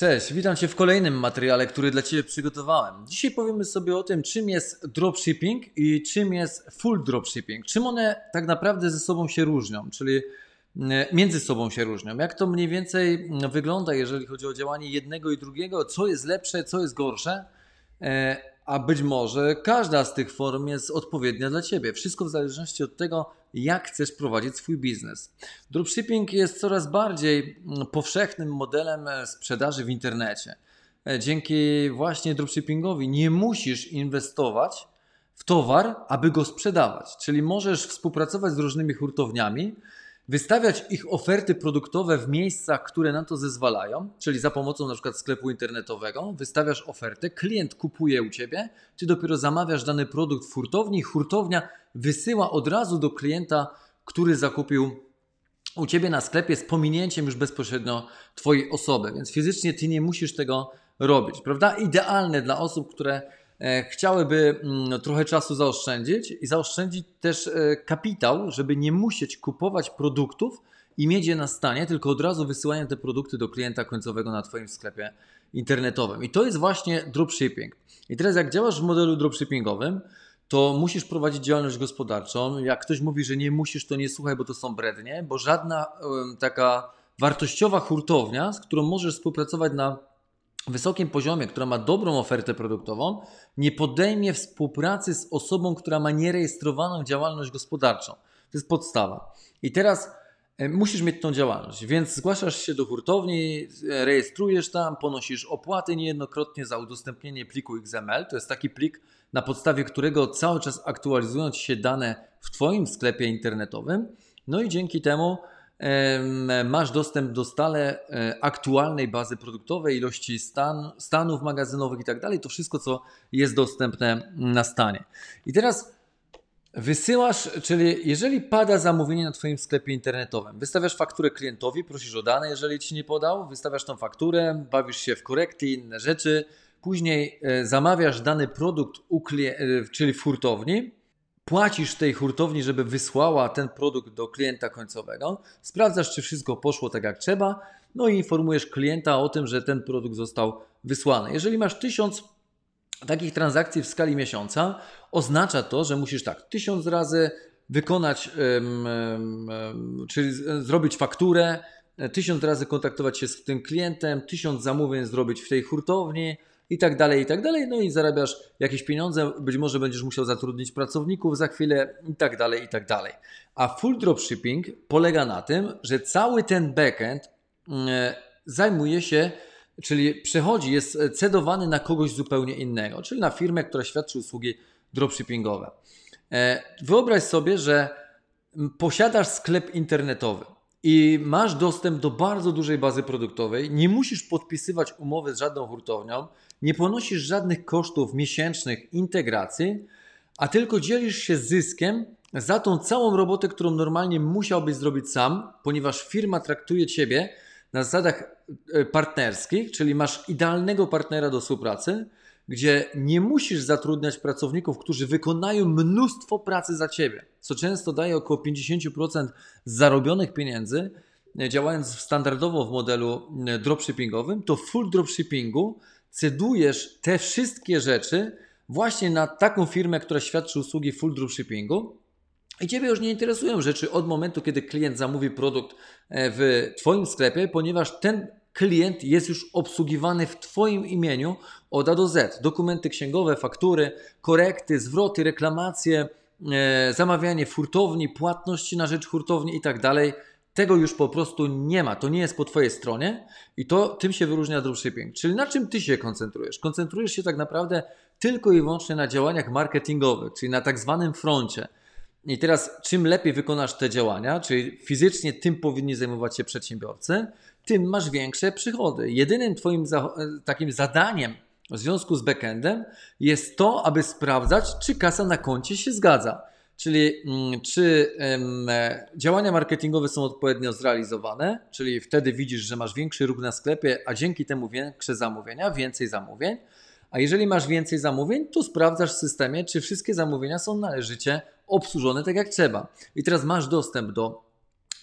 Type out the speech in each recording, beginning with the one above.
Cześć, witam Cię w kolejnym materiale, który dla Ciebie przygotowałem. Dzisiaj powiemy sobie o tym, czym jest dropshipping i czym jest full dropshipping. Czym one tak naprawdę ze sobą się różnią, czyli e, między sobą się różnią. Jak to mniej więcej wygląda, jeżeli chodzi o działanie jednego i drugiego, co jest lepsze, co jest gorsze, e, a być może każda z tych form jest odpowiednia dla Ciebie. Wszystko w zależności od tego, jak chcesz prowadzić swój biznes. Dropshipping jest coraz bardziej mm, powszechnym modelem e, sprzedaży w internecie. E, Dzięki właśnie dropshippingowi nie musisz inwestować w towar, aby go sprzedawać. Czyli możesz współpracować z różnymi hurtowniami, wystawiać ich oferty produktowe w miejscach, które na to zezwalają, czyli za pomocą na przykład sklepu internetowego, wystawiasz ofertę, klient kupuje u Ciebie, Ty dopiero zamawiasz dany produkt w hurtowni hurtownia wysyła od razu do klienta, który zakupił u Ciebie na sklepie z pominięciem już bezpośrednio Twojej osoby, więc fizycznie Ty nie musisz tego robić, prawda? Idealne dla osób, które chciałyby mm, trochę czasu zaoszczędzić i zaoszczędzić też e, kapitał, żeby nie musieć kupować produktów i mieć je na stanie, tylko od razu wysyłają te produkty do klienta końcowego na Twoim sklepie internetowym. I to jest właśnie dropshipping. I teraz jak działasz w modelu dropshippingowym, to musisz prowadzić działalność gospodarczą. Jak ktoś mówi, że nie musisz, to nie słuchaj, bo to są brednie, bo żadna taka wartościowa hurtownia, z którą możesz współpracować na wysokim poziomie, która ma dobrą ofertę produktową, nie podejmie współpracy z osobą, która ma nierejestrowaną działalność gospodarczą. To jest podstawa. I teraz e, musisz mieć tą działalność, więc zgłaszasz się do hurtowni, e, rejestrujesz tam, ponosisz opłaty niejednokrotnie za udostępnienie pliku XML. To jest taki plik, na podstawie którego cały czas aktualizują ci się dane w Twoim sklepie internetowym. No i dzięki temu em, masz dostęp do stale e, aktualnej bazy produktowej, ilości stan, stanów magazynowych i tak dalej. To wszystko, co jest dostępne na stanie. I teraz wysyłasz, czyli jeżeli pada zamówienie na Twoim sklepie internetowym, wystawiasz fakturę klientowi, prosisz o dane, jeżeli Ci nie podał, wystawiasz tą fakturę, bawisz się w korekty i inne rzeczy, później e, zamawiasz dany produkt, e, czyli w hurtowni, płacisz tej hurtowni, żeby wysłała ten produkt do klienta końcowego, sprawdzasz, czy wszystko poszło tak jak trzeba, no i informujesz klienta o tym, że ten produkt został wysłany. Jeżeli masz tysiąc takich transakcji w skali miesiąca, oznacza to, że musisz tak tysiąc razy wykonać, czyli zrobić fakturę, tysiąc razy kontaktować się z tym klientem, tysiąc zamówień zrobić w tej hurtowni i tak dalej, i tak dalej. No i zarabiasz jakieś pieniądze, być może będziesz musiał zatrudnić pracowników za chwilę i tak dalej, i tak dalej. A full dropshipping polega na tym, że cały ten backend mm, zajmuje się, czyli przechodzi, jest cedowany na kogoś zupełnie innego, czyli na firmę, która świadczy usługi dropshippingowe. E, Wyobraź sobie, że posiadasz sklep internetowy i masz dostęp do bardzo dużej bazy produktowej, nie musisz podpisywać umowy z żadną hurtownią, nie ponosisz żadnych kosztów miesięcznych integracji, a tylko dzielisz się zyskiem za tą całą robotę, którą normalnie musiałbyś zrobić sam, ponieważ firma traktuje Ciebie na zasadach e, partnerskich, czyli masz idealnego partnera do współpracy, gdzie nie musisz zatrudniać pracowników, którzy wykonają mnóstwo pracy za Ciebie, co często daje około 50% zarobionych pieniędzy, e, działając standardowo w modelu e, dropshippingowym, to full dropshippingu cedujesz te wszystkie rzeczy właśnie na taką firmę, która świadczy usługi full dropshippingu. I Ciebie już nie interesują rzeczy od momentu, kiedy klient zamówi produkt e, w Twoim sklepie, ponieważ ten klient jest już obsługiwany w Twoim imieniu od A do Z. Dokumenty księgowe, faktury, korekty, zwroty, reklamacje, e, zamawianie w hurtowni, płatności na rzecz hurtowni i tak dalej. Tego już po prostu nie ma. To nie jest po Twojej stronie i to tym się wyróżnia dropshipping. Czyli na czym Ty się koncentrujesz? Koncentrujesz się tak naprawdę tylko i wyłącznie na działaniach marketingowych, czyli na tak zwanym froncie. I teraz, czym lepiej wykonasz te działania, czyli fizycznie tym powinni zajmować się przedsiębiorcy, tym masz większe przychody. Jedynym Twoim za, takim zadaniem w związku z backendem jest to, aby sprawdzać, czy kasa na koncie się zgadza. Czyli mm, czy e, działania marketingowe są odpowiednio zrealizowane, czyli wtedy widzisz, że masz większy ruch na sklepie, a dzięki temu większe zamówienia, więcej zamówień. A jeżeli masz więcej zamówień, to sprawdzasz w systemie, czy wszystkie zamówienia są należycie obsłużone tak jak trzeba. I teraz masz dostęp do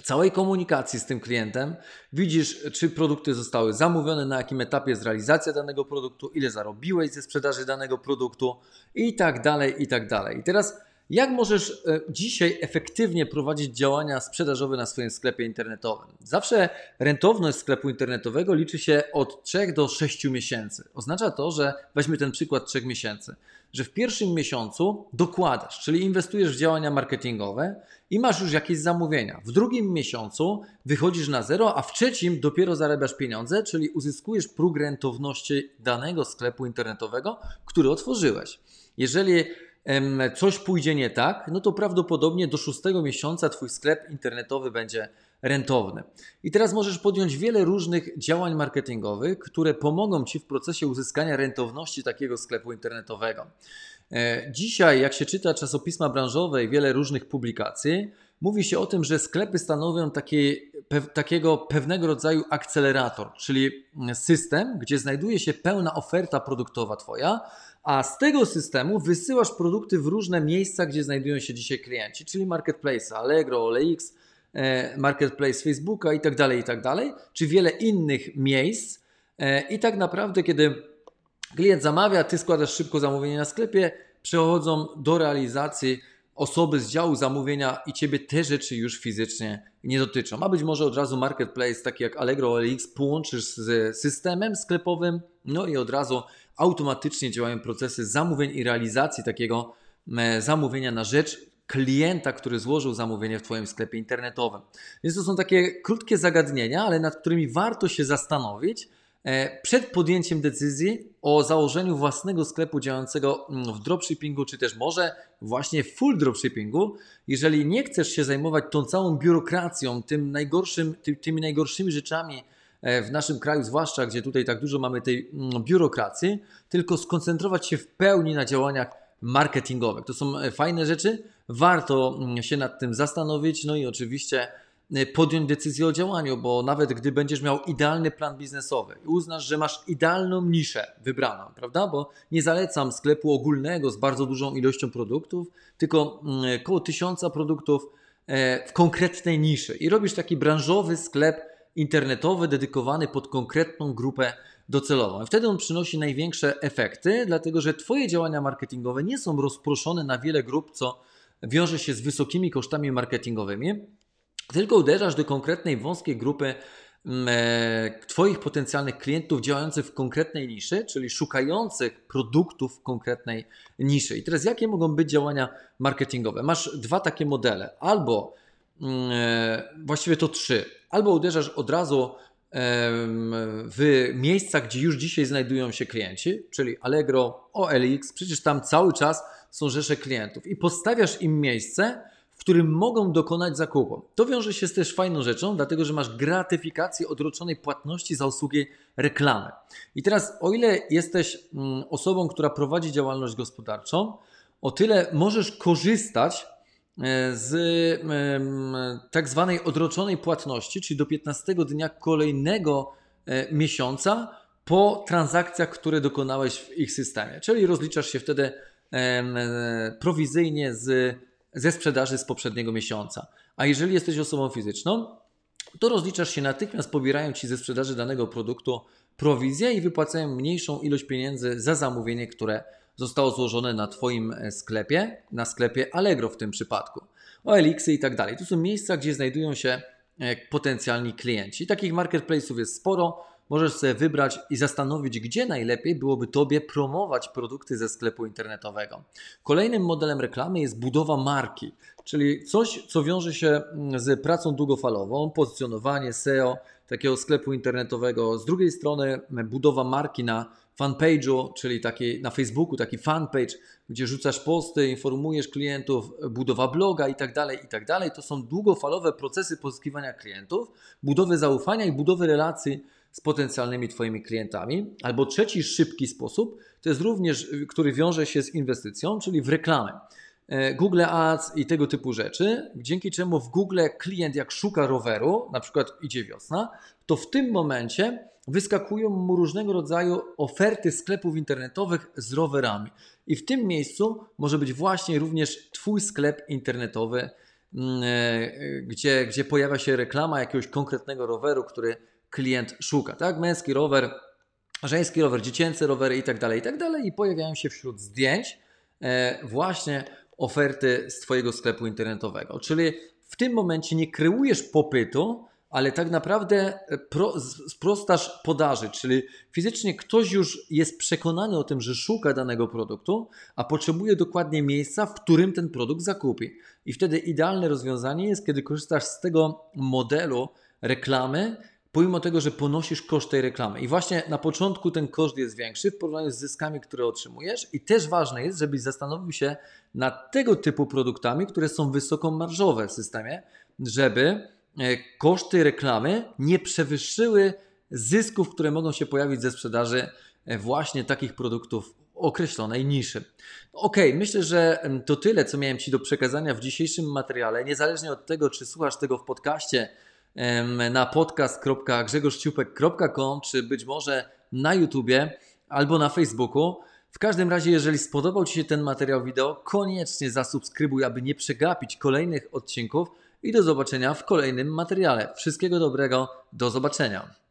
całej komunikacji z tym klientem. Widzisz, czy produkty zostały zamówione, na jakim etapie jest realizacja danego produktu, ile zarobiłeś ze sprzedaży danego produktu i tak dalej, i tak dalej. I teraz jak możesz e, dzisiaj efektywnie prowadzić działania sprzedażowe na swoim sklepie internetowym? Zawsze rentowność sklepu internetowego liczy się od 3 do 6 miesięcy. Oznacza to, że weźmy ten przykład 3 miesięcy, że w pierwszym miesiącu dokładasz, czyli inwestujesz w działania marketingowe i masz już jakieś zamówienia. W drugim miesiącu wychodzisz na zero, a w trzecim dopiero zarabiasz pieniądze, czyli uzyskujesz próg rentowności danego sklepu internetowego, który otworzyłeś. Jeżeli coś pójdzie nie tak, no to prawdopodobnie do szóstego miesiąca Twój sklep internetowy będzie rentowny. I teraz możesz podjąć wiele różnych działań marketingowych, które pomogą Ci w procesie uzyskania rentowności takiego sklepu internetowego. E, dzisiaj, jak się czyta czasopisma branżowe i wiele różnych publikacji, mówi się o tym, że sklepy stanowią pe, takiego pewnego rodzaju akcelerator, czyli system, gdzie znajduje się pełna oferta produktowa Twoja, a z tego systemu wysyłasz produkty w różne miejsca, gdzie znajdują się dzisiaj klienci, czyli marketplace Allegro, OLX, e, marketplace Facebooka i tak dalej, i tak dalej, czy wiele innych miejsc. E, I tak naprawdę, kiedy klient zamawia, ty składasz szybko zamówienie na sklepie, przechodzą do realizacji osoby z działu zamówienia i ciebie te rzeczy już fizycznie nie dotyczą. A być może od razu marketplace, taki jak Allegro OLX, połączysz z systemem sklepowym, no i od razu automatycznie działają procesy zamówień i realizacji takiego e, zamówienia na rzecz klienta, który złożył zamówienie w Twoim sklepie internetowym. Więc to są takie krótkie zagadnienia, ale nad którymi warto się zastanowić e, przed podjęciem decyzji o założeniu własnego sklepu działającego mm, w dropshippingu, czy też może właśnie w full dropshippingu. Jeżeli nie chcesz się zajmować tą całą biurokracją, tym najgorszym, ty, tymi najgorszymi rzeczami, w naszym kraju, zwłaszcza gdzie tutaj tak dużo mamy tej mm, biurokracji, tylko skoncentrować się w pełni na działaniach marketingowych. To są e, fajne rzeczy, warto mm, się nad tym zastanowić, no i oczywiście e, podjąć decyzję o działaniu, bo nawet gdy będziesz miał idealny plan biznesowy i uznasz, że masz idealną niszę wybraną, prawda? Bo nie zalecam sklepu ogólnego z bardzo dużą ilością produktów, tylko mm, około tysiąca produktów w konkretnej niszy i robisz taki branżowy sklep internetowy dedykowany pod konkretną grupę docelową. I wtedy on przynosi największe efekty, dlatego że Twoje działania marketingowe nie są rozproszone na wiele grup, co wiąże się z wysokimi kosztami marketingowymi, tylko uderzasz do konkretnej wąskiej grupy mm, e, Twoich potencjalnych klientów działających w konkretnej niszy, czyli szukających produktów w konkretnej niszy. I teraz jakie mogą być działania marketingowe? Masz dwa takie modele. Albo właściwie to trzy albo uderzasz od razu w miejsca, gdzie już dzisiaj znajdują się klienci, czyli Allegro, OLX, przecież tam cały czas są rzesze klientów i postawiasz im miejsce, w którym mogą dokonać zakupu. To wiąże się z też fajną rzeczą, dlatego że masz gratyfikację odroczonej płatności za usługi reklamy. I teraz, o ile jesteś mm, osobą, która prowadzi działalność gospodarczą, o tyle możesz korzystać E, z tak zwanej odroczonej płatności, czyli do 15 dnia kolejnego e, miesiąca po transakcjach, które dokonałeś w ich systemie. Czyli rozliczasz się wtedy e, prowizyjnie z, ze sprzedaży z poprzedniego miesiąca. A jeżeli jesteś osobą fizyczną, to rozliczasz się natychmiast, pobierają ci ze sprzedaży danego produktu prowizję i wypłacają mniejszą ilość pieniędzy za zamówienie, które zostało złożone na Twoim e, sklepie, na sklepie Allegro w tym przypadku. OLX-y i tak dalej. To są miejsca, gdzie znajdują się e, potencjalni klienci. Takich marketplace'ów jest sporo. Możesz sobie wybrać i zastanowić, gdzie najlepiej byłoby Tobie promować produkty ze sklepu internetowego. Kolejnym modelem reklamy jest budowa marki, czyli coś, co wiąże się mm, z pracą długofalową, pozycjonowanie SEO takiego sklepu internetowego. Z drugiej strony budowa marki na fanpage'u, czyli taki, na Facebooku taki fanpage, gdzie rzucasz posty, informujesz klientów, budowa bloga i tak dalej, i tak. To są długofalowe procesy pozyskiwania klientów, budowy zaufania i budowy relacji z potencjalnymi Twoimi klientami. Albo trzeci szybki sposób, to jest również, który wiąże się z inwestycją, czyli w reklamę. E, Google Ads i tego typu rzeczy, dzięki czemu w Google klient jak szuka roweru, na przykład idzie wiosna, to w tym momencie wyskakują mu różnego rodzaju oferty sklepów internetowych z rowerami. I w tym miejscu może być właśnie również Twój sklep internetowy mm, e, gdzie, gdzie pojawia się reklama jakiegoś konkretnego roweru, który klient szuka. Tak? Męski rower, żeński rower, dziecięce rowery i tak dalej, i tak. I pojawiają się wśród zdjęć e, właśnie oferty z Twojego sklepu internetowego. Czyli w tym momencie nie kreujesz popytu, ale tak naprawdę pro, sprostasz podaży, czyli fizycznie ktoś już jest przekonany o tym, że szuka danego produktu, a potrzebuje dokładnie miejsca, w którym ten produkt zakupi. I wtedy idealne rozwiązanie jest, kiedy korzystasz z tego modelu reklamy, pomimo tego, że ponosisz koszt tej reklamy. I właśnie na początku ten koszt jest większy w porównaniu z zyskami, które otrzymujesz. I też ważne jest, żebyś zastanowił się nad tego typu produktami, które są wysoko marżowe w systemie, żeby E, koszty reklamy nie przewyższyły zysków, które mogą się pojawić ze sprzedaży e, właśnie takich produktów określonej niszy. Ok, myślę, że to tyle, co miałem Ci do przekazania w dzisiejszym materiale. Niezależnie od tego, czy słuchasz tego w podcaście na podcast.grzegorszciupek.com, czy być może na YouTubie albo na Facebooku. W każdym razie, jeżeli spodobał Ci się ten materiał wideo, koniecznie zasubskrybuj, aby nie przegapić kolejnych odcinków i do zobaczenia w kolejnym materiale. Wszystkiego dobrego, do zobaczenia.